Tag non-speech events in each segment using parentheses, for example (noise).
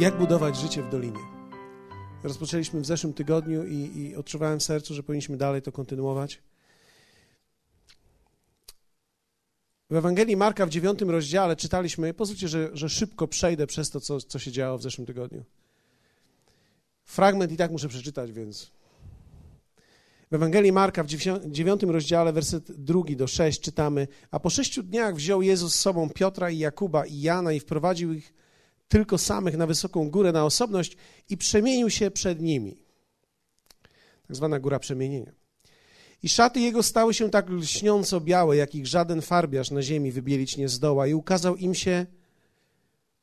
Jak budować życie w dolinie? Rozpoczęliśmy w zeszłym tygodniu i, i odczuwałem w sercu, że powinniśmy dalej to kontynuować. W Ewangelii Marka w dziewiątym rozdziale czytaliśmy, pozwólcie, że, że szybko przejdę przez to, co, co się działo w zeszłym tygodniu. Fragment i tak muszę przeczytać, więc. W Ewangelii Marka w dziewiątym rozdziale, werset drugi do sześć czytamy: A po sześciu dniach wziął Jezus z sobą Piotra i Jakuba i Jana i wprowadził ich tylko samych na wysoką górę, na osobność i przemienił się przed nimi. Tak zwana góra przemienienia. I szaty jego stały się tak lśniąco białe, jakich żaden farbiarz na ziemi wybielić nie zdoła. I ukazał im się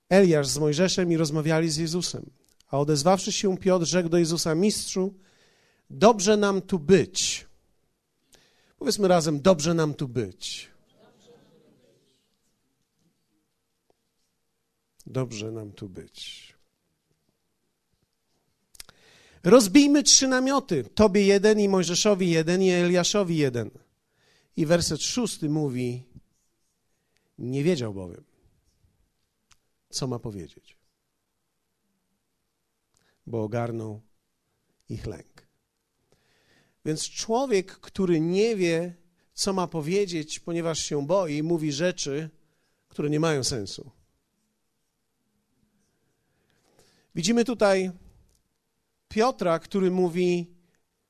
Eliasz z Mojżeszem i rozmawiali z Jezusem. A odezwawszy się Piotr, rzekł do Jezusa, mistrzu, dobrze nam tu być. Powiedzmy razem, dobrze nam tu być. Dobrze nam tu być. Rozbijmy trzy namioty. Tobie jeden i Mojżeszowi jeden i Eliaszowi jeden. I werset szósty mówi, nie wiedział bowiem, co ma powiedzieć, bo ogarnął ich lęk. Więc człowiek, który nie wie, co ma powiedzieć, ponieważ się boi, mówi rzeczy, które nie mają sensu. Widzimy tutaj Piotra, który mówi: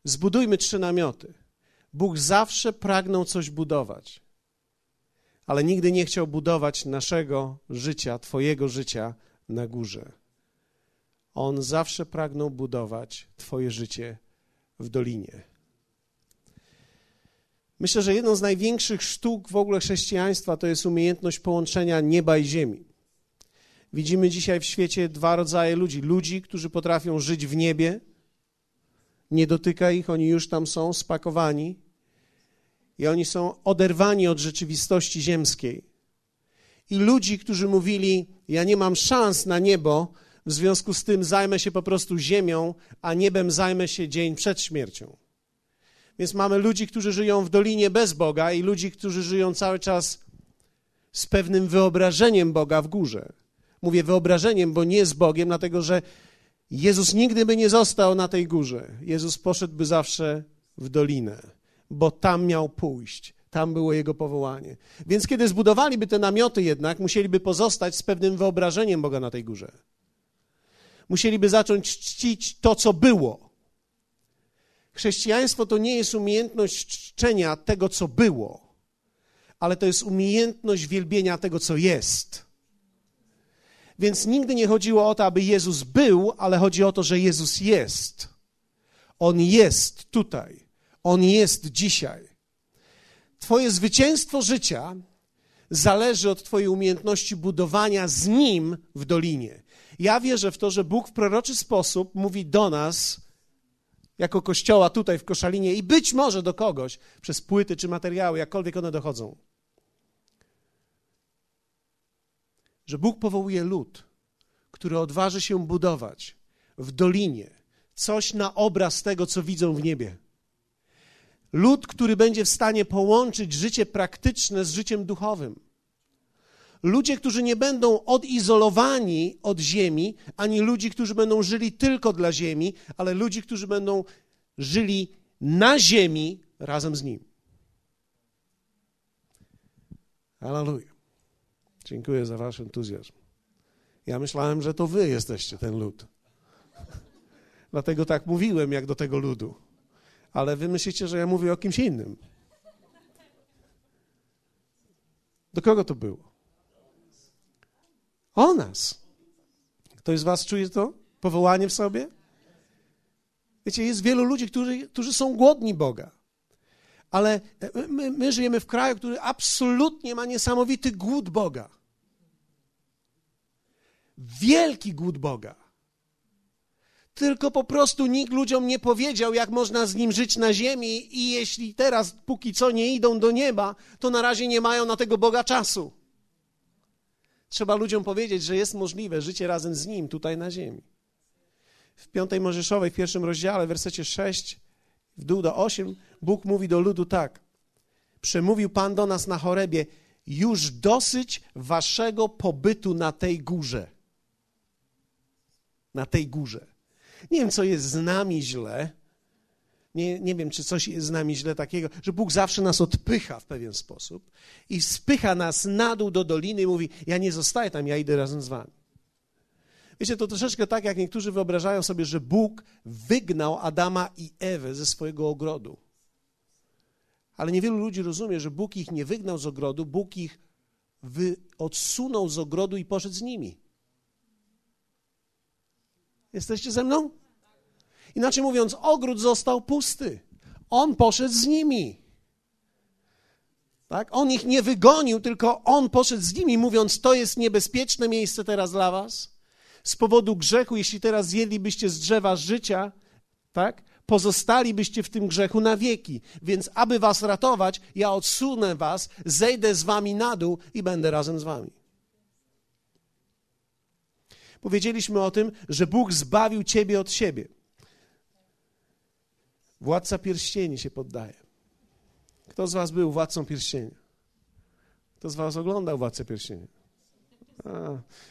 Zbudujmy trzy namioty. Bóg zawsze pragnął coś budować, ale nigdy nie chciał budować naszego życia, Twojego życia na górze. On zawsze pragnął budować Twoje życie w dolinie. Myślę, że jedną z największych sztuk w ogóle chrześcijaństwa to jest umiejętność połączenia nieba i ziemi. Widzimy dzisiaj w świecie dwa rodzaje ludzi. Ludzi, którzy potrafią żyć w niebie, nie dotyka ich, oni już tam są spakowani i oni są oderwani od rzeczywistości ziemskiej. I ludzi, którzy mówili: Ja nie mam szans na niebo, w związku z tym zajmę się po prostu ziemią, a niebem zajmę się dzień przed śmiercią. Więc mamy ludzi, którzy żyją w dolinie bez Boga i ludzi, którzy żyją cały czas z pewnym wyobrażeniem Boga w górze. Mówię wyobrażeniem, bo nie z Bogiem, dlatego że Jezus nigdy by nie został na tej górze. Jezus poszedłby zawsze w dolinę, bo tam miał pójść. Tam było jego powołanie. Więc kiedy zbudowaliby te namioty jednak, musieliby pozostać z pewnym wyobrażeniem Boga na tej górze. Musieliby zacząć czcić to, co było. Chrześcijaństwo to nie jest umiejętność czczenia tego, co było, ale to jest umiejętność wielbienia tego, co jest. Więc nigdy nie chodziło o to, aby Jezus był, ale chodzi o to, że Jezus jest. On jest tutaj. On jest dzisiaj. Twoje zwycięstwo życia zależy od Twojej umiejętności budowania z Nim w dolinie. Ja wierzę w to, że Bóg w proroczy sposób mówi do nas, jako kościoła tutaj w Koszalinie i być może do kogoś przez płyty czy materiały, jakkolwiek one dochodzą. Że Bóg powołuje lud, który odważy się budować w dolinie coś na obraz tego, co widzą w niebie. Lud, który będzie w stanie połączyć życie praktyczne z życiem duchowym. Ludzie, którzy nie będą odizolowani od ziemi, ani ludzi, którzy będą żyli tylko dla ziemi, ale ludzi, którzy będą żyli na ziemi razem z nim. Hallelujah. Dziękuję za wasz entuzjazm. Ja myślałem, że to wy jesteście ten lud. (laughs) Dlatego tak mówiłem, jak do tego ludu. Ale wy myślicie, że ja mówię o kimś innym. Do kogo to było? O nas. Ktoś z was czuje to? Powołanie w sobie? Wiecie, jest wielu ludzi, którzy, którzy są głodni Boga. Ale my, my żyjemy w kraju, który absolutnie ma niesamowity głód Boga wielki głód Boga. Tylko po prostu nikt ludziom nie powiedział, jak można z nim żyć na ziemi, i jeśli teraz póki co nie idą do nieba, to na razie nie mają na tego Boga czasu. Trzeba ludziom powiedzieć, że jest możliwe życie razem z nim tutaj na ziemi. W piątej Mojżeszowej, w pierwszym rozdziale, w wersecie 6, w dół do 8, Bóg mówi do ludu tak. Przemówił Pan do nas na chorebie, już dosyć waszego pobytu na tej górze. Na tej górze. Nie wiem, co jest z nami źle. Nie, nie wiem, czy coś jest z nami źle takiego, że Bóg zawsze nas odpycha w pewien sposób i spycha nas na dół do doliny i mówi: Ja nie zostaję tam, ja idę razem z wami. Wiecie, to troszeczkę tak, jak niektórzy wyobrażają sobie, że Bóg wygnał Adama i Ewę ze swojego ogrodu. Ale niewielu ludzi rozumie, że Bóg ich nie wygnał z ogrodu, Bóg ich wy, odsunął z ogrodu i poszedł z nimi. Jesteście ze mną? Inaczej mówiąc, ogród został pusty. On poszedł z nimi. Tak? On ich nie wygonił, tylko on poszedł z nimi, mówiąc: To jest niebezpieczne miejsce teraz dla was. Z powodu grzechu, jeśli teraz zjedlibyście z drzewa życia, tak? pozostalibyście w tym grzechu na wieki. Więc, aby was ratować, ja odsunę was, zejdę z wami na dół i będę razem z wami. Powiedzieliśmy o tym, że Bóg zbawił ciebie od siebie. Władca pierścieni się poddaje. Kto z was był władcą pierścienia? Kto z was oglądał władcę pierścienia?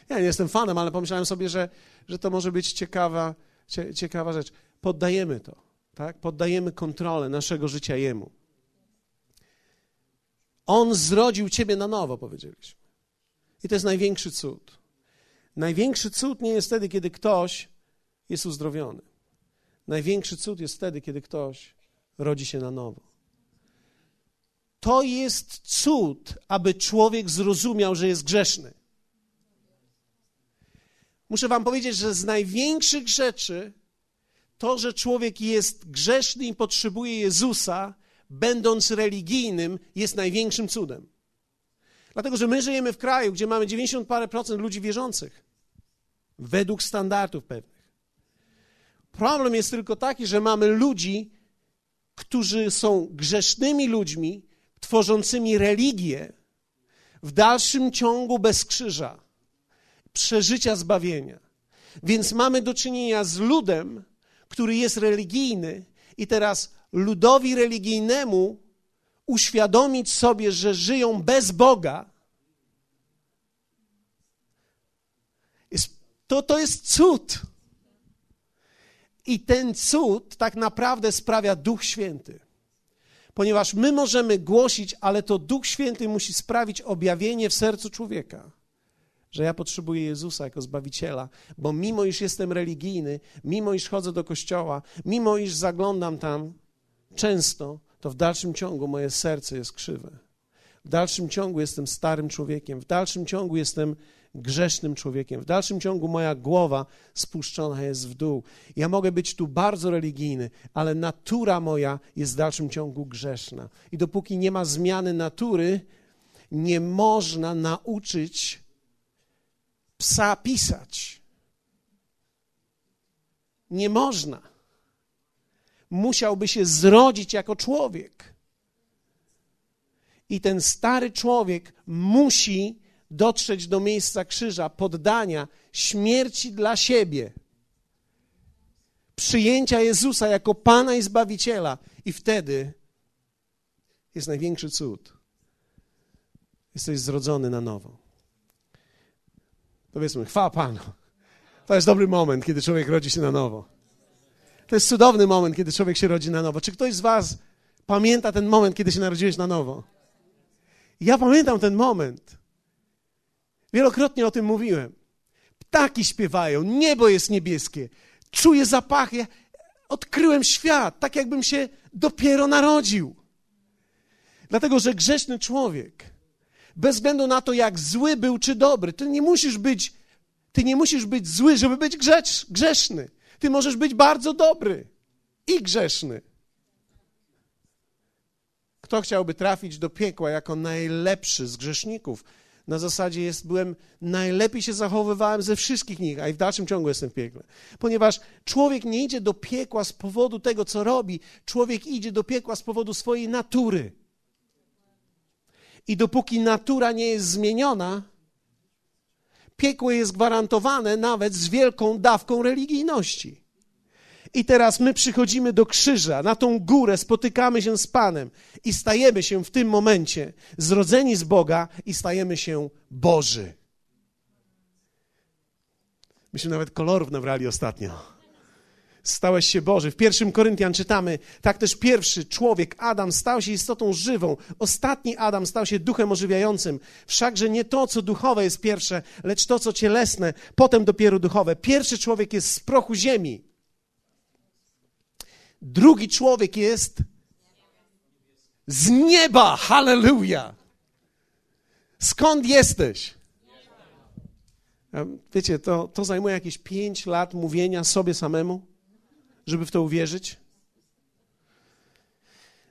Ja nie jestem fanem, ale pomyślałem sobie, że, że to może być ciekawa, cie, ciekawa rzecz. Poddajemy to, tak? Poddajemy kontrolę naszego życia Jemu. On zrodził ciebie na nowo, powiedzieliśmy. I to jest największy cud. Największy cud nie jest wtedy, kiedy ktoś jest uzdrowiony. Największy cud jest wtedy, kiedy ktoś rodzi się na nowo. To jest cud, aby człowiek zrozumiał, że jest grzeszny. Muszę Wam powiedzieć, że z największych rzeczy to, że człowiek jest grzeszny i potrzebuje Jezusa, będąc religijnym, jest największym cudem. Dlatego, że my żyjemy w kraju, gdzie mamy 90 parę procent ludzi wierzących, według standardów pewnych. Problem jest tylko taki, że mamy ludzi, którzy są grzesznymi ludźmi, tworzącymi religię w dalszym ciągu bez krzyża, przeżycia zbawienia. Więc mamy do czynienia z ludem, który jest religijny, i teraz ludowi religijnemu uświadomić sobie, że żyją bez Boga, jest, to, to jest cud. I ten cud tak naprawdę sprawia Duch Święty. Ponieważ my możemy głosić, ale to Duch Święty musi sprawić objawienie w sercu człowieka, że ja potrzebuję Jezusa jako Zbawiciela, bo mimo iż jestem religijny, mimo iż chodzę do kościoła, mimo iż zaglądam tam często, to w dalszym ciągu moje serce jest krzywe. W dalszym ciągu jestem starym człowiekiem, w dalszym ciągu jestem grzesznym człowiekiem. W dalszym ciągu moja głowa spuszczona jest w dół. Ja mogę być tu bardzo religijny, ale natura moja jest w dalszym ciągu grzeszna. I dopóki nie ma zmiany natury, nie można nauczyć psa pisać. Nie można. Musiałby się zrodzić jako człowiek. I ten stary człowiek musi dotrzeć do miejsca krzyża, poddania, śmierci dla siebie, przyjęcia Jezusa jako Pana i Zbawiciela, i wtedy jest największy cud. Jesteś zrodzony na nowo. Powiedzmy, chwała Panu. To jest dobry moment, kiedy człowiek rodzi się na nowo. To jest cudowny moment, kiedy człowiek się rodzi na nowo. Czy ktoś z Was pamięta ten moment, kiedy się narodziłeś na nowo? Ja pamiętam ten moment. Wielokrotnie o tym mówiłem. Ptaki śpiewają, niebo jest niebieskie, czuję zapachy. Odkryłem świat, tak jakbym się dopiero narodził. Dlatego, że grzeszny człowiek, bez względu na to, jak zły był czy dobry, ty nie musisz być, ty nie musisz być zły, żeby być grzecz, grzeszny. Ty możesz być bardzo dobry i grzeszny. Kto chciałby trafić do piekła jako najlepszy z grzeszników? Na zasadzie jest, byłem, najlepiej się zachowywałem ze wszystkich nich, a i w dalszym ciągu jestem w piekle. Ponieważ człowiek nie idzie do piekła z powodu tego, co robi, człowiek idzie do piekła z powodu swojej natury. I dopóki natura nie jest zmieniona, piekło jest gwarantowane nawet z wielką dawką religijności. I teraz my przychodzimy do krzyża, na tą górę, spotykamy się z Panem i stajemy się w tym momencie zrodzeni z Boga i stajemy się Boży. Myśmy nawet kolorów nabrali ostatnio stałeś się Boży. W pierwszym Koryntian czytamy, tak też pierwszy człowiek, Adam, stał się istotą żywą. Ostatni Adam stał się duchem ożywiającym. Wszakże nie to, co duchowe jest pierwsze, lecz to, co cielesne, potem dopiero duchowe. Pierwszy człowiek jest z prochu ziemi. Drugi człowiek jest z nieba. Halleluja! Skąd jesteś? Wiecie, to, to zajmuje jakieś pięć lat mówienia sobie samemu żeby w to uwierzyć?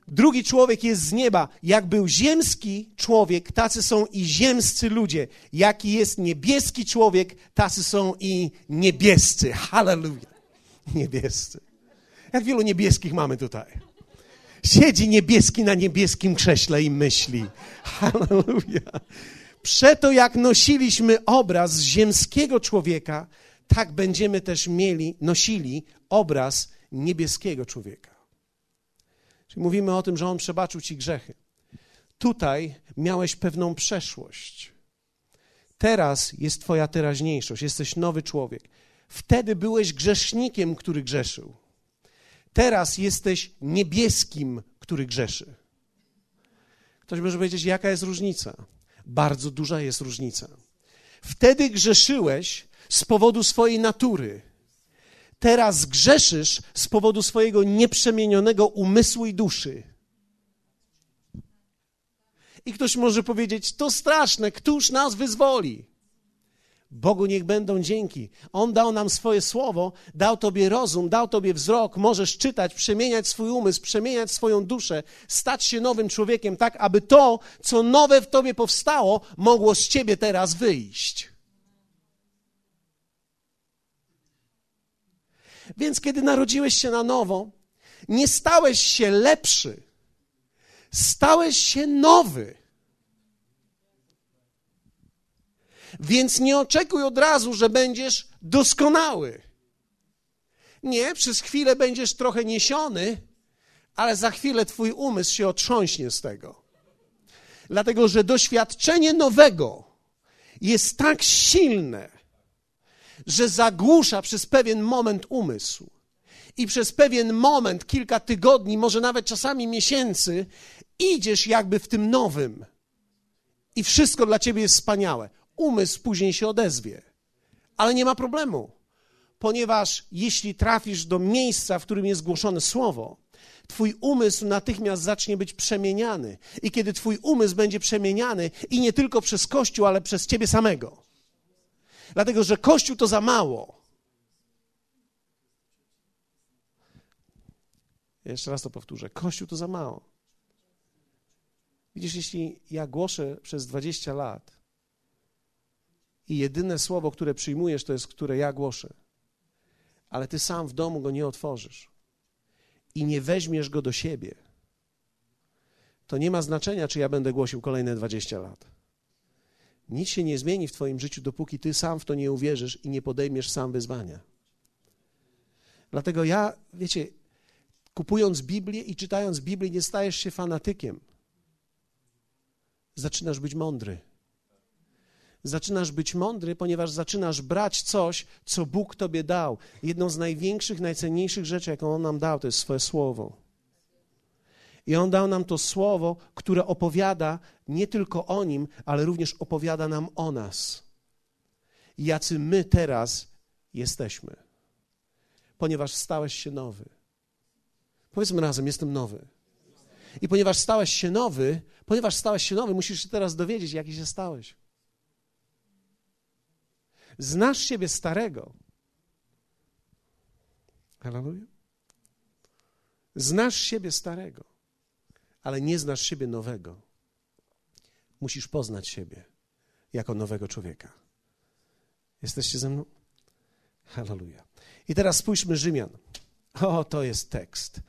Drugi człowiek jest z nieba. Jak był ziemski człowiek, tacy są i ziemscy ludzie. Jaki jest niebieski człowiek, tacy są i niebiescy. Hallelujah. Niebiescy. Jak wielu niebieskich mamy tutaj? Siedzi niebieski na niebieskim krześle i myśli. Hallelujah. Przeto jak nosiliśmy obraz ziemskiego człowieka, tak będziemy też mieli, nosili obraz niebieskiego człowieka. Czyli mówimy o tym, że On przebaczył ci grzechy. Tutaj miałeś pewną przeszłość. Teraz jest Twoja teraźniejszość, jesteś nowy człowiek. Wtedy byłeś grzesznikiem, który grzeszył. Teraz jesteś niebieskim, który grzeszy. Ktoś może powiedzieć, jaka jest różnica? Bardzo duża jest różnica. Wtedy grzeszyłeś z powodu swojej natury, Teraz grzeszysz z powodu swojego nieprzemienionego umysłu i duszy. I ktoś może powiedzieć: To straszne, któż nas wyzwoli? Bogu niech będą dzięki. On dał nam swoje słowo, dał Tobie rozum, dał Tobie wzrok. Możesz czytać, przemieniać swój umysł, przemieniać swoją duszę, stać się nowym człowiekiem, tak aby to, co nowe w Tobie powstało, mogło z Ciebie teraz wyjść. Więc kiedy narodziłeś się na nowo, nie stałeś się lepszy, stałeś się nowy. Więc nie oczekuj od razu, że będziesz doskonały. Nie, przez chwilę będziesz trochę niesiony, ale za chwilę twój umysł się otrząśnie z tego. Dlatego, że doświadczenie nowego jest tak silne, że zagłusza przez pewien moment umysł. I przez pewien moment, kilka tygodni, może nawet czasami miesięcy, idziesz jakby w tym nowym. I wszystko dla ciebie jest wspaniałe. Umysł później się odezwie. Ale nie ma problemu, ponieważ jeśli trafisz do miejsca, w którym jest głoszone słowo, Twój umysł natychmiast zacznie być przemieniany. I kiedy Twój umysł będzie przemieniany, i nie tylko przez Kościół, ale przez Ciebie samego, Dlatego, że Kościół to za mało. Jeszcze raz to powtórzę. Kościół to za mało. Widzisz, jeśli ja głoszę przez 20 lat i jedyne słowo, które przyjmujesz, to jest, które ja głoszę, ale ty sam w domu go nie otworzysz i nie weźmiesz go do siebie, to nie ma znaczenia, czy ja będę głosił kolejne 20 lat. Nic się nie zmieni w Twoim życiu, dopóki Ty sam w to nie uwierzysz i nie podejmiesz sam wyzwania. Dlatego ja, wiecie, kupując Biblię i czytając Biblię, nie stajesz się fanatykiem. Zaczynasz być mądry. Zaczynasz być mądry, ponieważ zaczynasz brać coś, co Bóg Tobie dał. Jedną z największych, najcenniejszych rzeczy, jaką On nam dał, to jest swoje słowo. I On dał nam to słowo, które opowiada nie tylko o Nim, ale również opowiada nam o nas. Jacy my teraz jesteśmy. Ponieważ stałeś się nowy. Powiedzmy razem, jestem nowy. I ponieważ stałeś się nowy, ponieważ stałeś się nowy, musisz się teraz dowiedzieć, jaki się stałeś. Znasz siebie starego. Hallelujah. Znasz siebie starego ale nie znasz siebie nowego. Musisz poznać siebie jako nowego człowieka. Jesteście ze mną? Halleluja. I teraz spójrzmy Rzymian. O, to jest tekst.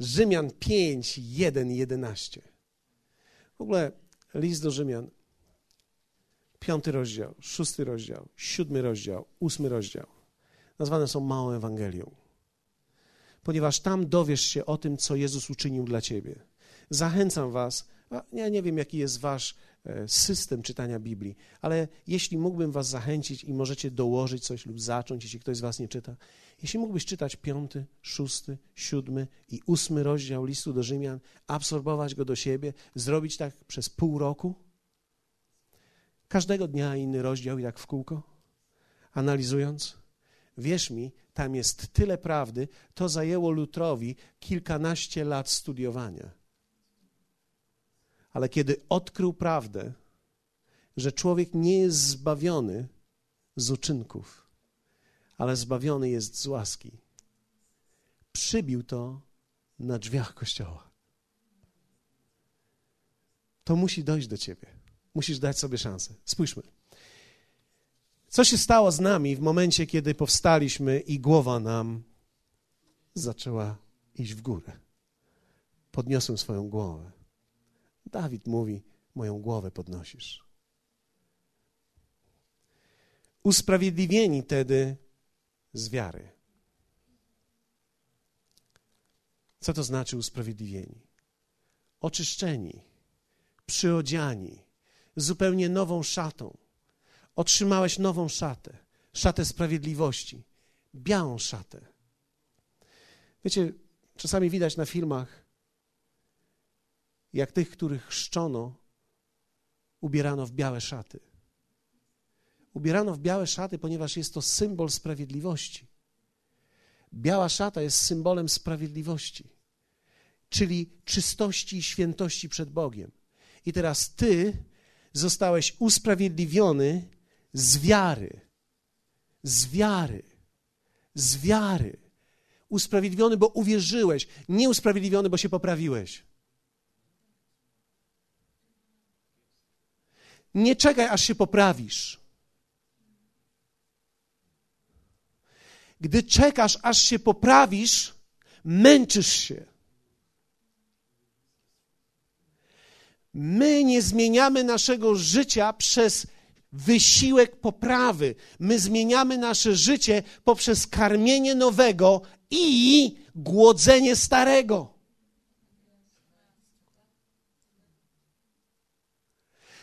Rzymian 5, 1 11. W ogóle list do Rzymian, piąty rozdział, szósty rozdział, siódmy rozdział, ósmy rozdział, nazwane są małą Ewangelią. Ponieważ tam dowiesz się o tym, co Jezus uczynił dla ciebie. Zachęcam Was. Ja nie wiem, jaki jest Wasz e, system czytania Biblii, ale jeśli mógłbym was zachęcić i możecie dołożyć coś lub zacząć, jeśli ktoś z was nie czyta, jeśli mógłbyś czytać piąty, szósty, siódmy i ósmy rozdział listu do Rzymian, absorbować go do siebie, zrobić tak przez pół roku, każdego dnia inny rozdział i tak w kółko, analizując, wierz mi, tam jest tyle prawdy, to zajęło Lutrowi kilkanaście lat studiowania. Ale kiedy odkrył prawdę, że człowiek nie jest zbawiony z uczynków, ale zbawiony jest z łaski, przybił to na drzwiach kościoła. To musi dojść do ciebie. Musisz dać sobie szansę. Spójrzmy. Co się stało z nami w momencie, kiedy powstaliśmy i głowa nam zaczęła iść w górę? Podniosłem swoją głowę. Dawid mówi: Moją głowę podnosisz. Usprawiedliwieni tedy z wiary. Co to znaczy usprawiedliwieni? Oczyszczeni, przyodziani, zupełnie nową szatą. Otrzymałeś nową szatę, szatę sprawiedliwości, białą szatę. Wiecie, czasami widać na filmach, jak tych, których chrzczono, ubierano w białe szaty. Ubierano w białe szaty, ponieważ jest to symbol sprawiedliwości. Biała szata jest symbolem sprawiedliwości, czyli czystości i świętości przed Bogiem. I teraz ty zostałeś usprawiedliwiony z wiary. Z wiary. Z wiary. Usprawiedliwiony, bo uwierzyłeś. Nie usprawiedliwiony, bo się poprawiłeś. Nie czekaj, aż się poprawisz. Gdy czekasz, aż się poprawisz, męczysz się. My nie zmieniamy naszego życia przez wysiłek poprawy. My zmieniamy nasze życie poprzez karmienie nowego i głodzenie starego.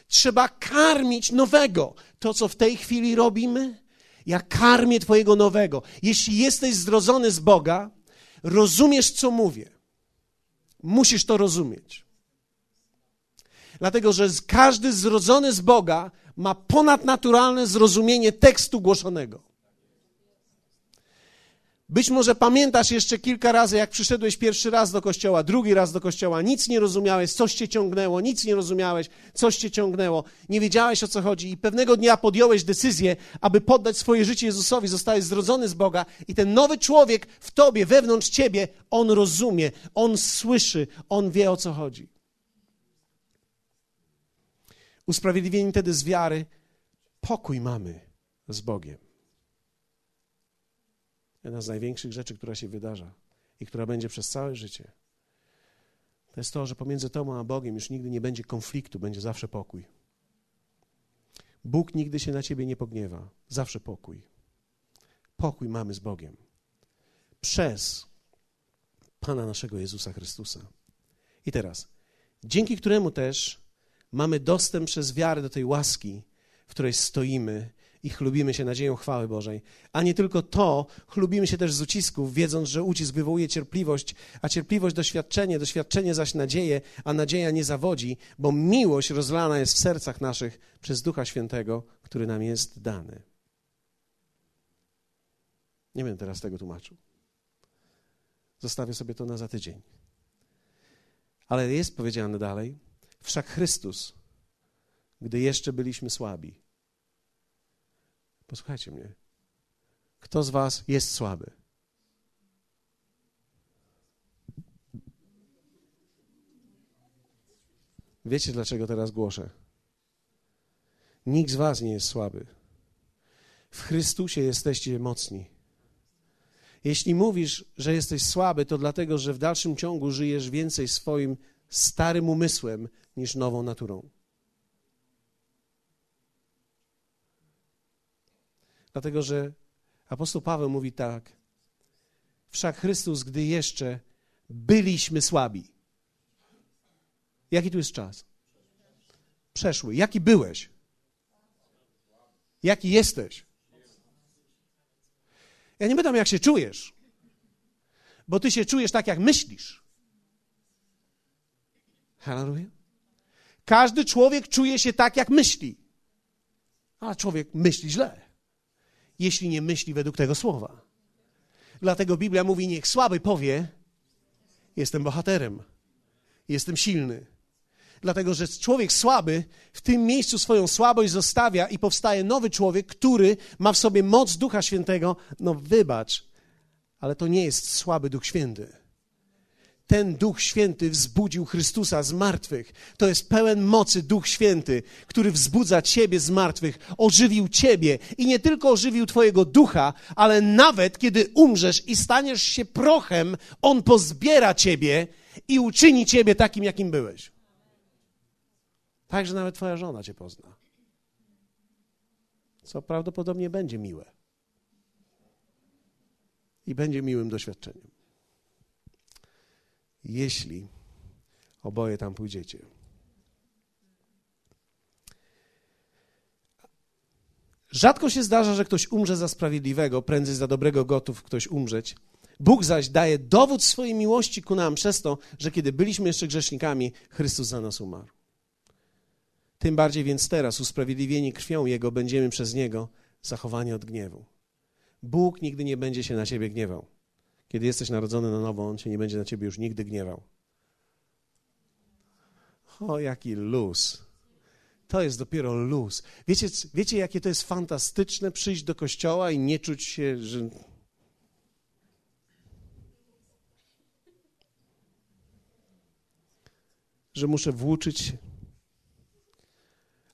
Trzeba karmić nowego. To, co w tej chwili robimy, ja karmię Twojego nowego. Jeśli jesteś zrodzony z Boga, rozumiesz, co mówię. Musisz to rozumieć. Dlatego, że każdy zrodzony z Boga ma ponadnaturalne zrozumienie tekstu głoszonego. Być może pamiętasz jeszcze kilka razy, jak przyszedłeś pierwszy raz do kościoła, drugi raz do kościoła, nic nie rozumiałeś, coś cię ciągnęło, nic nie rozumiałeś, coś cię ciągnęło, nie wiedziałeś o co chodzi i pewnego dnia podjąłeś decyzję, aby poddać swoje życie Jezusowi, zostałeś zrodzony z Boga i ten nowy człowiek w tobie, wewnątrz ciebie, on rozumie, on słyszy, on wie o co chodzi. Usprawiedliwieni wtedy z wiary, pokój mamy z Bogiem. Jedna z największych rzeczy, która się wydarza i która będzie przez całe życie, to jest to, że pomiędzy Tobą a Bogiem już nigdy nie będzie konfliktu, będzie zawsze pokój. Bóg nigdy się na Ciebie nie pogniewa, zawsze pokój. Pokój mamy z Bogiem. Przez Pana naszego Jezusa Chrystusa. I teraz, dzięki któremu też mamy dostęp przez wiarę do tej łaski, w której stoimy i chlubimy się nadzieją chwały Bożej. A nie tylko to, chlubimy się też z ucisków, wiedząc, że ucisk wywołuje cierpliwość, a cierpliwość doświadczenie, doświadczenie zaś nadzieję, a nadzieja nie zawodzi, bo miłość rozlana jest w sercach naszych przez Ducha Świętego, który nam jest dany. Nie będę teraz tego tłumaczył. Zostawię sobie to na za tydzień. Ale jest powiedziane dalej, Wszak Chrystus, gdy jeszcze byliśmy słabi. Posłuchajcie mnie. Kto z Was jest słaby? Wiecie, dlaczego teraz głoszę? Nikt z Was nie jest słaby. W Chrystusie jesteście mocni. Jeśli mówisz, że jesteś słaby, to dlatego, że w dalszym ciągu żyjesz więcej swoim starym umysłem niż nową naturą. Dlatego, że apostoł Paweł mówi tak: Wszak Chrystus, gdy jeszcze byliśmy słabi. Jaki tu jest czas? przeszły. Jaki byłeś? Jaki jesteś? Ja nie pytam, jak się czujesz, bo ty się czujesz tak, jak myślisz. Hallelujah. Każdy człowiek czuje się tak, jak myśli. A człowiek myśli źle, jeśli nie myśli według tego słowa. Dlatego Biblia mówi: Niech słaby powie: Jestem bohaterem, jestem silny. Dlatego, że człowiek słaby w tym miejscu swoją słabość zostawia i powstaje nowy człowiek, który ma w sobie moc Ducha Świętego. No, wybacz, ale to nie jest słaby Duch Święty ten Duch Święty wzbudził Chrystusa z martwych. To jest pełen mocy Duch Święty, który wzbudza Ciebie z martwych, ożywił Ciebie i nie tylko ożywił Twojego ducha, ale nawet kiedy umrzesz i staniesz się prochem, On pozbiera Ciebie i uczyni Ciebie takim, jakim byłeś. Także nawet Twoja żona Cię pozna. Co prawdopodobnie będzie miłe. I będzie miłym doświadczeniem jeśli oboje tam pójdziecie. Rzadko się zdarza, że ktoś umrze za sprawiedliwego, prędzej za dobrego gotów ktoś umrzeć. Bóg zaś daje dowód swojej miłości ku nam przez to, że kiedy byliśmy jeszcze grzesznikami, Chrystus za nas umarł. Tym bardziej więc teraz, usprawiedliwieni krwią Jego, będziemy przez Niego zachowani od gniewu. Bóg nigdy nie będzie się na ciebie gniewał. Kiedy jesteś narodzony na nowo, On się nie będzie na ciebie już nigdy gniewał. O, jaki luz. To jest dopiero luz. Wiecie, wiecie, jakie to jest fantastyczne przyjść do kościoła i nie czuć się, że. że muszę włóczyć,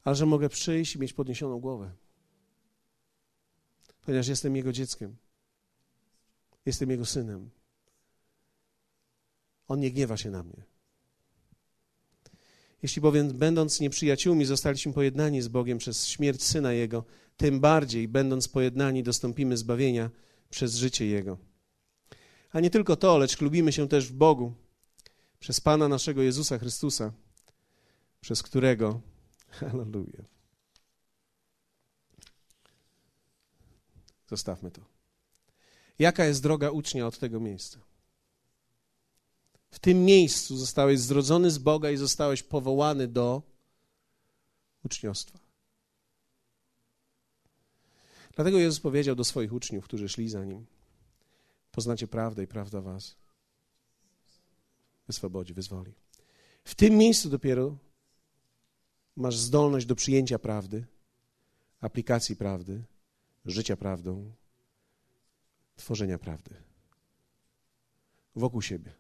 ale że mogę przyjść i mieć podniesioną głowę, ponieważ jestem Jego dzieckiem. Jestem Jego synem. On nie gniewa się na mnie. Jeśli bowiem, będąc nieprzyjaciółmi, zostaliśmy pojednani z Bogiem przez śmierć syna Jego, tym bardziej, będąc pojednani, dostąpimy zbawienia przez życie Jego. A nie tylko to, lecz lubimy się też w Bogu, przez Pana naszego Jezusa Chrystusa, przez którego, (laughs) hallelujah. Zostawmy to. Jaka jest droga ucznia od tego miejsca? W tym miejscu zostałeś zrodzony z Boga i zostałeś powołany do uczniostwa. Dlatego Jezus powiedział do swoich uczniów, którzy szli za nim: Poznacie prawdę i prawda was wyswobodzi, wyzwoli. W tym miejscu dopiero masz zdolność do przyjęcia prawdy, aplikacji prawdy, życia prawdą, tworzenia prawdy wokół siebie.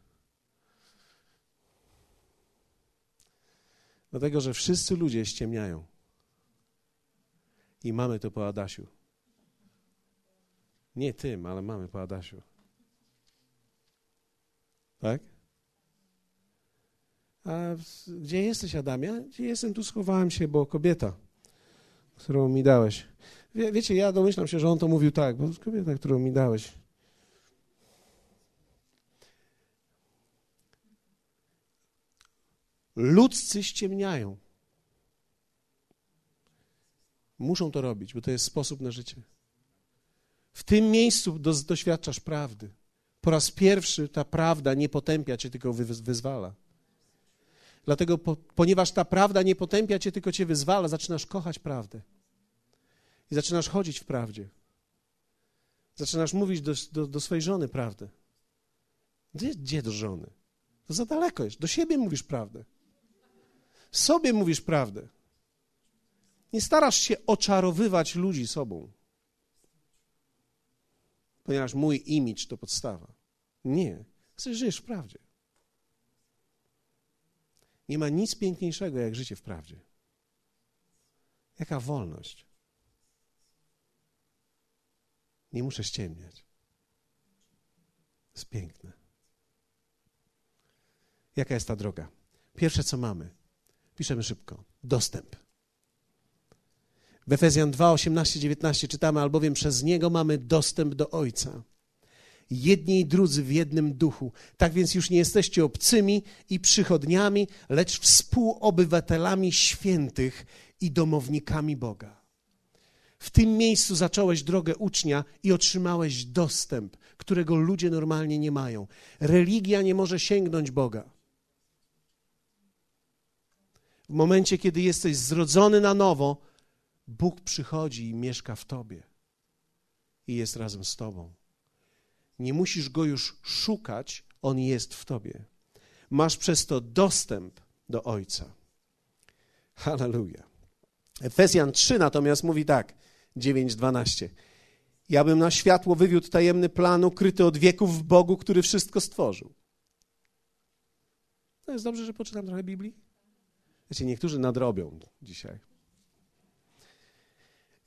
Dlatego, że wszyscy ludzie ściemniają. I mamy to po Adasiu. Nie tym, ale mamy po Adasiu. Tak? A gdzie jesteś, Adamie? Gdzie jestem? Tu schowałem się, bo kobieta, którą mi dałeś. Wie, wiecie, ja domyślam się, że on to mówił tak, bo kobieta, którą mi dałeś. Ludzcy ściemniają. Muszą to robić, bo to jest sposób na życie. W tym miejscu do, doświadczasz prawdy. Po raz pierwszy ta prawda nie potępia cię, tylko wy, wyzwala. Dlatego, po, ponieważ ta prawda nie potępia cię, tylko cię wyzwala, zaczynasz kochać prawdę. I zaczynasz chodzić w prawdzie. Zaczynasz mówić do, do, do swojej żony prawdę. Gdzie, gdzie do żony? To za daleko jest. Do siebie mówisz prawdę. Sobie mówisz prawdę. Nie starasz się oczarowywać ludzi sobą, ponieważ mój imidż to podstawa. Nie. Chcesz żyjesz w prawdzie. Nie ma nic piękniejszego jak życie w prawdzie. Jaka wolność. Nie muszę ściemniać. Jest piękne. Jaka jest ta droga? Pierwsze, co mamy, piszemy szybko: dostęp. W Efezjan 2, 18, 19 czytamy, albowiem przez Niego mamy dostęp do Ojca. jedni i drudzy w jednym duchu. Tak więc już nie jesteście obcymi i przychodniami, lecz współobywatelami świętych i domownikami Boga. W tym miejscu zacząłeś drogę ucznia i otrzymałeś dostęp, którego ludzie normalnie nie mają. Religia nie może sięgnąć Boga. W momencie, kiedy jesteś zrodzony na nowo, Bóg przychodzi i mieszka w tobie i jest razem z tobą. Nie musisz go już szukać, on jest w tobie. Masz przez to dostęp do Ojca. Hallelujah. Efezjan 3 natomiast mówi tak, 9:12. Ja bym na światło wywiódł tajemny plan ukryty od wieków w Bogu, który wszystko stworzył. To jest dobrze, że poczytam trochę Biblii? Wiecie, niektórzy nadrobią dzisiaj.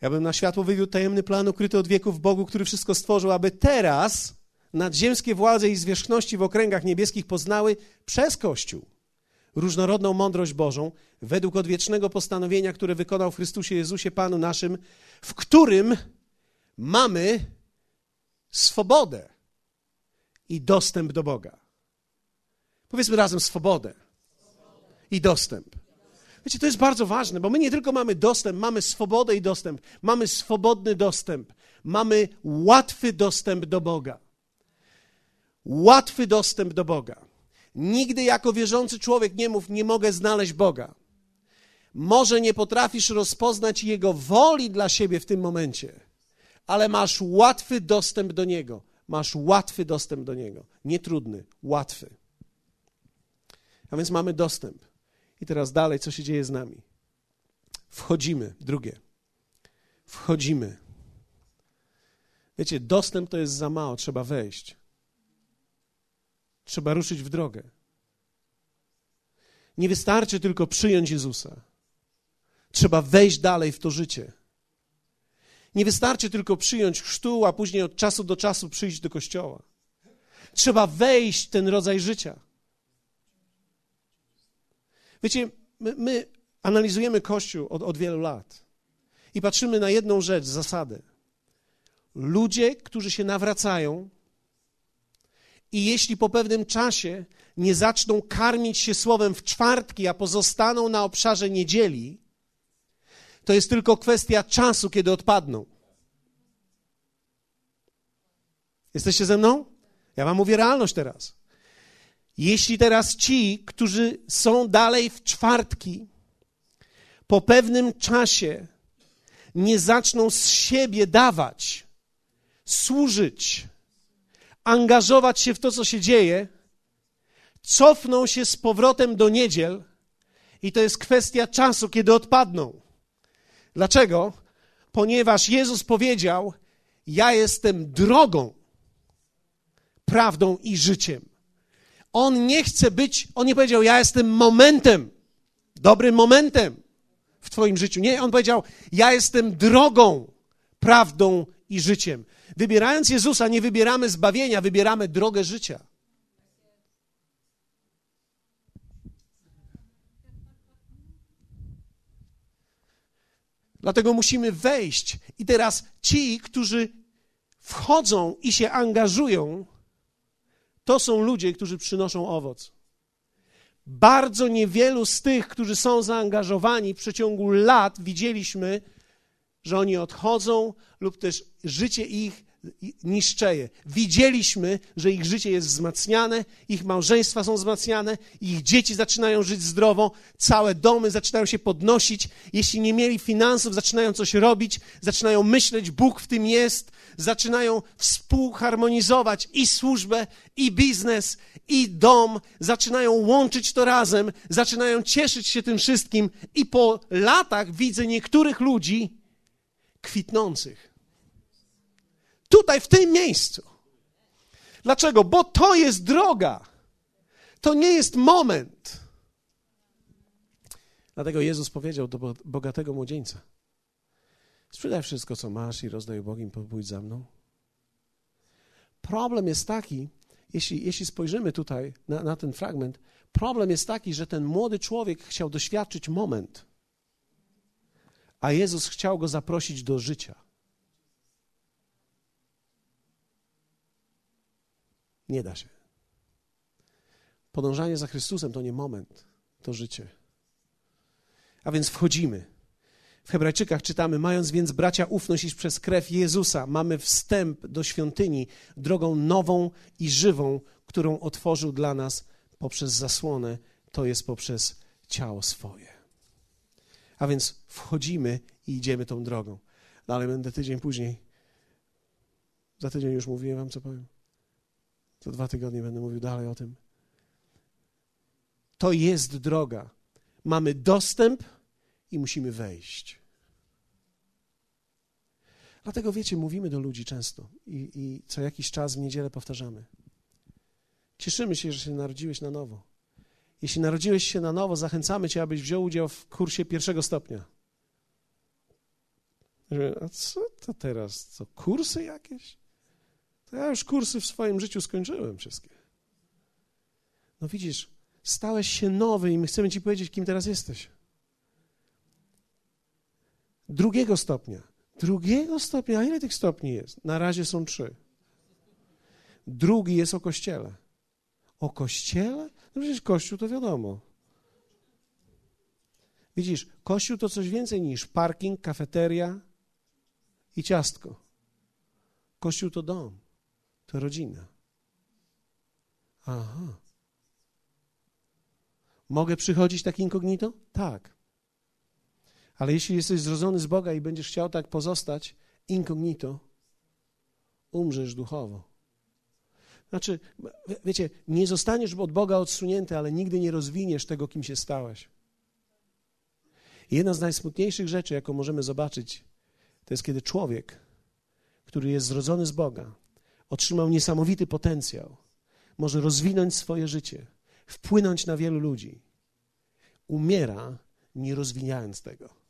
Ja bym na światło wywiódł tajemny plan ukryty od wieków w Bogu, który wszystko stworzył, aby teraz nadziemskie władze i zwierzchności w okręgach niebieskich poznały przez Kościół różnorodną mądrość Bożą według odwiecznego postanowienia, które wykonał w Chrystusie Jezusie Panu naszym, w którym mamy swobodę i dostęp do Boga. Powiedzmy razem swobodę i dostęp. Wiecie, to jest bardzo ważne, bo my nie tylko mamy dostęp, mamy swobodę i dostęp, mamy swobodny dostęp, mamy łatwy dostęp do Boga. Łatwy dostęp do Boga. Nigdy jako wierzący człowiek nie mów, nie mogę znaleźć Boga. Może nie potrafisz rozpoznać Jego woli dla siebie w tym momencie, ale masz łatwy dostęp do Niego. Masz łatwy dostęp do Niego. Nie trudny, łatwy. A więc mamy dostęp. I teraz dalej, co się dzieje z nami? Wchodzimy, drugie. Wchodzimy. Wiecie, dostęp to jest za mało, trzeba wejść. Trzeba ruszyć w drogę. Nie wystarczy tylko przyjąć Jezusa. Trzeba wejść dalej w to życie. Nie wystarczy tylko przyjąć chrztu, a później od czasu do czasu przyjść do kościoła. Trzeba wejść w ten rodzaj życia. Wiecie, my, my analizujemy Kościół od, od wielu lat i patrzymy na jedną rzecz, zasadę. Ludzie, którzy się nawracają, i jeśli po pewnym czasie nie zaczną karmić się słowem w czwartki, a pozostaną na obszarze niedzieli, to jest tylko kwestia czasu, kiedy odpadną. Jesteście ze mną? Ja wam mówię realność teraz. Jeśli teraz ci, którzy są dalej w czwartki, po pewnym czasie nie zaczną z siebie dawać, służyć, angażować się w to, co się dzieje, cofną się z powrotem do niedziel i to jest kwestia czasu, kiedy odpadną. Dlaczego? Ponieważ Jezus powiedział: Ja jestem drogą, prawdą i życiem. On nie chce być, on nie powiedział: Ja jestem momentem, dobrym momentem w Twoim życiu. Nie, on powiedział: Ja jestem drogą, prawdą i życiem. Wybierając Jezusa, nie wybieramy zbawienia, wybieramy drogę życia. Dlatego musimy wejść. I teraz ci, którzy wchodzą i się angażują, to są ludzie, którzy przynoszą owoc. Bardzo niewielu z tych, którzy są zaangażowani w przeciągu lat, widzieliśmy, że oni odchodzą lub też życie ich niszczeje. Widzieliśmy, że ich życie jest wzmacniane, ich małżeństwa są wzmacniane, ich dzieci zaczynają żyć zdrowo, całe domy zaczynają się podnosić. Jeśli nie mieli finansów, zaczynają coś robić, zaczynają myśleć, Bóg w tym jest, zaczynają współharmonizować i służbę, i biznes, i dom, zaczynają łączyć to razem, zaczynają cieszyć się tym wszystkim i po latach widzę niektórych ludzi kwitnących Tutaj, w tym miejscu. Dlaczego? Bo to jest droga. To nie jest moment. Dlatego Jezus powiedział do bogatego młodzieńca: Sprzedaj wszystko, co masz i rozdaj ubogim, pójdź za mną. Problem jest taki, jeśli, jeśli spojrzymy tutaj na, na ten fragment, problem jest taki, że ten młody człowiek chciał doświadczyć moment, a Jezus chciał go zaprosić do życia. Nie da się. Podążanie za Chrystusem to nie moment, to życie. A więc wchodzimy. W Hebrajczykach czytamy: Mając więc bracia ufność, iż przez krew Jezusa mamy wstęp do świątyni drogą nową i żywą, którą otworzył dla nas poprzez zasłonę, to jest poprzez ciało swoje. A więc wchodzimy i idziemy tą drogą. Dalej będę tydzień później. Za tydzień już mówiłem wam, co powiem. Za dwa tygodnie będę mówił dalej o tym. To jest droga. Mamy dostęp i musimy wejść. Dlatego wiecie, mówimy do ludzi często i, i co jakiś czas w niedzielę powtarzamy. Cieszymy się, że się narodziłeś na nowo. Jeśli narodziłeś się na nowo, zachęcamy Cię, abyś wziął udział w kursie pierwszego stopnia. A co to teraz? Co, kursy jakieś? To ja już kursy w swoim życiu skończyłem wszystkie. No widzisz, stałeś się nowy i my chcemy Ci powiedzieć, kim teraz jesteś. Drugiego stopnia. Drugiego stopnia. A ile tych stopni jest? Na razie są trzy. Drugi jest o kościele. O kościele? No przecież kościół to wiadomo. Widzisz, kościół to coś więcej niż parking, kafeteria i ciastko. Kościół to dom, to rodzina. Aha. Mogę przychodzić tak inkognito? Tak. Ale jeśli jesteś zrodzony z Boga i będziesz chciał tak pozostać inkognito, umrzesz duchowo. Znaczy, wiecie, nie zostaniesz od Boga odsunięty, ale nigdy nie rozwiniesz tego, kim się stałeś. I jedna z najsmutniejszych rzeczy, jaką możemy zobaczyć, to jest kiedy człowiek, który jest zrodzony z Boga, otrzymał niesamowity potencjał, może rozwinąć swoje życie, wpłynąć na wielu ludzi, umiera, nie rozwijając tego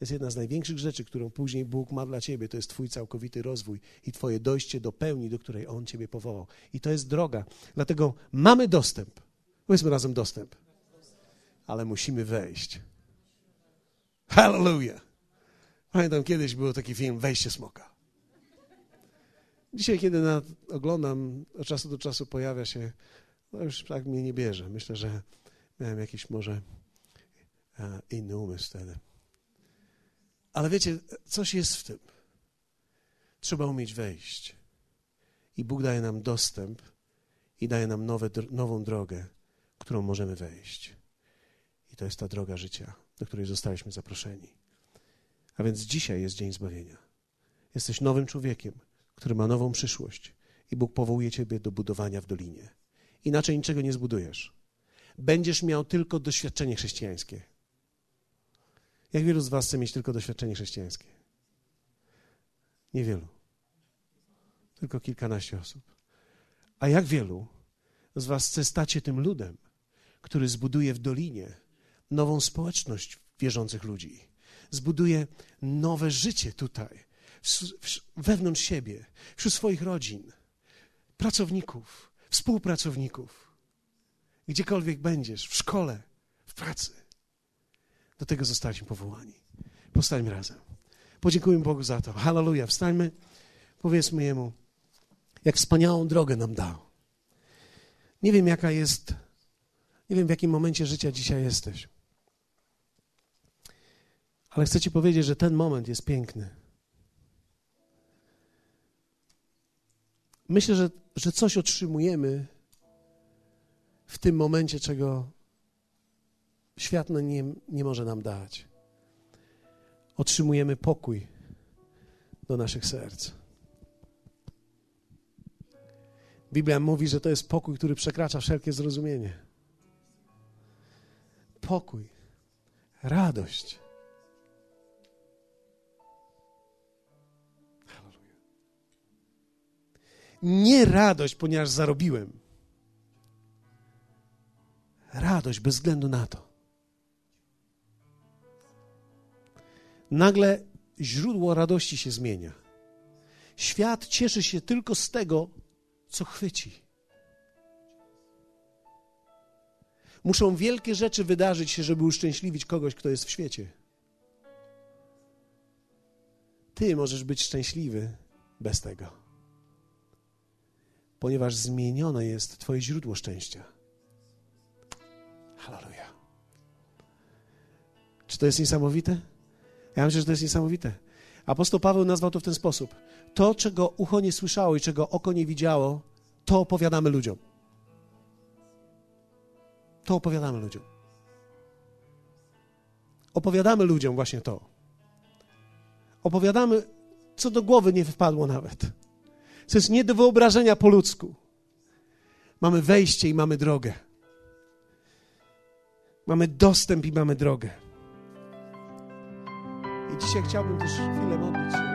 jest jedna z największych rzeczy, którą później Bóg ma dla ciebie. To jest Twój całkowity rozwój i Twoje dojście do pełni, do której On Ciebie powołał. I to jest droga. Dlatego mamy dostęp. Powiedzmy razem dostęp. Ale musimy wejść. Hallelujah. Pamiętam kiedyś był taki film Wejście smoka. Dzisiaj, kiedy oglądam, od czasu do czasu pojawia się, no już tak mnie nie bierze. Myślę, że miałem jakiś może uh, inny umysł wtedy. Ale wiecie, coś jest w tym. Trzeba umieć wejść. I Bóg daje nam dostęp i daje nam nowe, nową drogę, którą możemy wejść. I to jest ta droga życia, do której zostaliśmy zaproszeni. A więc dzisiaj jest dzień zbawienia. Jesteś nowym człowiekiem, który ma nową przyszłość i Bóg powołuje ciebie do budowania w dolinie. Inaczej niczego nie zbudujesz. Będziesz miał tylko doświadczenie chrześcijańskie. Jak wielu z Was chce mieć tylko doświadczenie chrześcijańskie? Niewielu. Tylko kilkanaście osób. A jak wielu z Was chce stać się tym ludem, który zbuduje w dolinie nową społeczność wierzących ludzi? Zbuduje nowe życie tutaj, wewnątrz siebie, wśród swoich rodzin, pracowników, współpracowników, gdziekolwiek będziesz, w szkole, w pracy. Do tego zostaliśmy powołani. Powstańmy razem. Podziękujmy Bogu za to. Hallelujah. Wstańmy, powiedzmy Jemu, jak wspaniałą drogę nam dał. Nie wiem, jaka jest, nie wiem, w jakim momencie życia dzisiaj jesteś. Ale chcę Ci powiedzieć, że ten moment jest piękny. Myślę, że, że coś otrzymujemy w tym momencie, czego świat no nie, nie może nam dać. Otrzymujemy pokój do naszych serc. Biblia mówi, że to jest pokój, który przekracza wszelkie zrozumienie. Pokój, radość. Nie radość, ponieważ zarobiłem. Radość bez względu na to. Nagle źródło radości się zmienia. Świat cieszy się tylko z tego, co chwyci. Muszą wielkie rzeczy wydarzyć się, żeby uszczęśliwić kogoś, kto jest w świecie. Ty możesz być szczęśliwy bez tego. ponieważ zmienione jest Twoje źródło szczęścia. Halleluja. Czy to jest niesamowite? Ja myślę, że to jest niesamowite. Apostoł Paweł nazwał to w ten sposób. To, czego ucho nie słyszało i czego oko nie widziało, to opowiadamy ludziom. To opowiadamy ludziom. Opowiadamy ludziom właśnie to. Opowiadamy, co do głowy nie wpadło nawet. Co jest nie do wyobrażenia po ludzku. Mamy wejście i mamy drogę. Mamy dostęp i mamy drogę. I dzisiaj chciałbym też chwilę modlić się.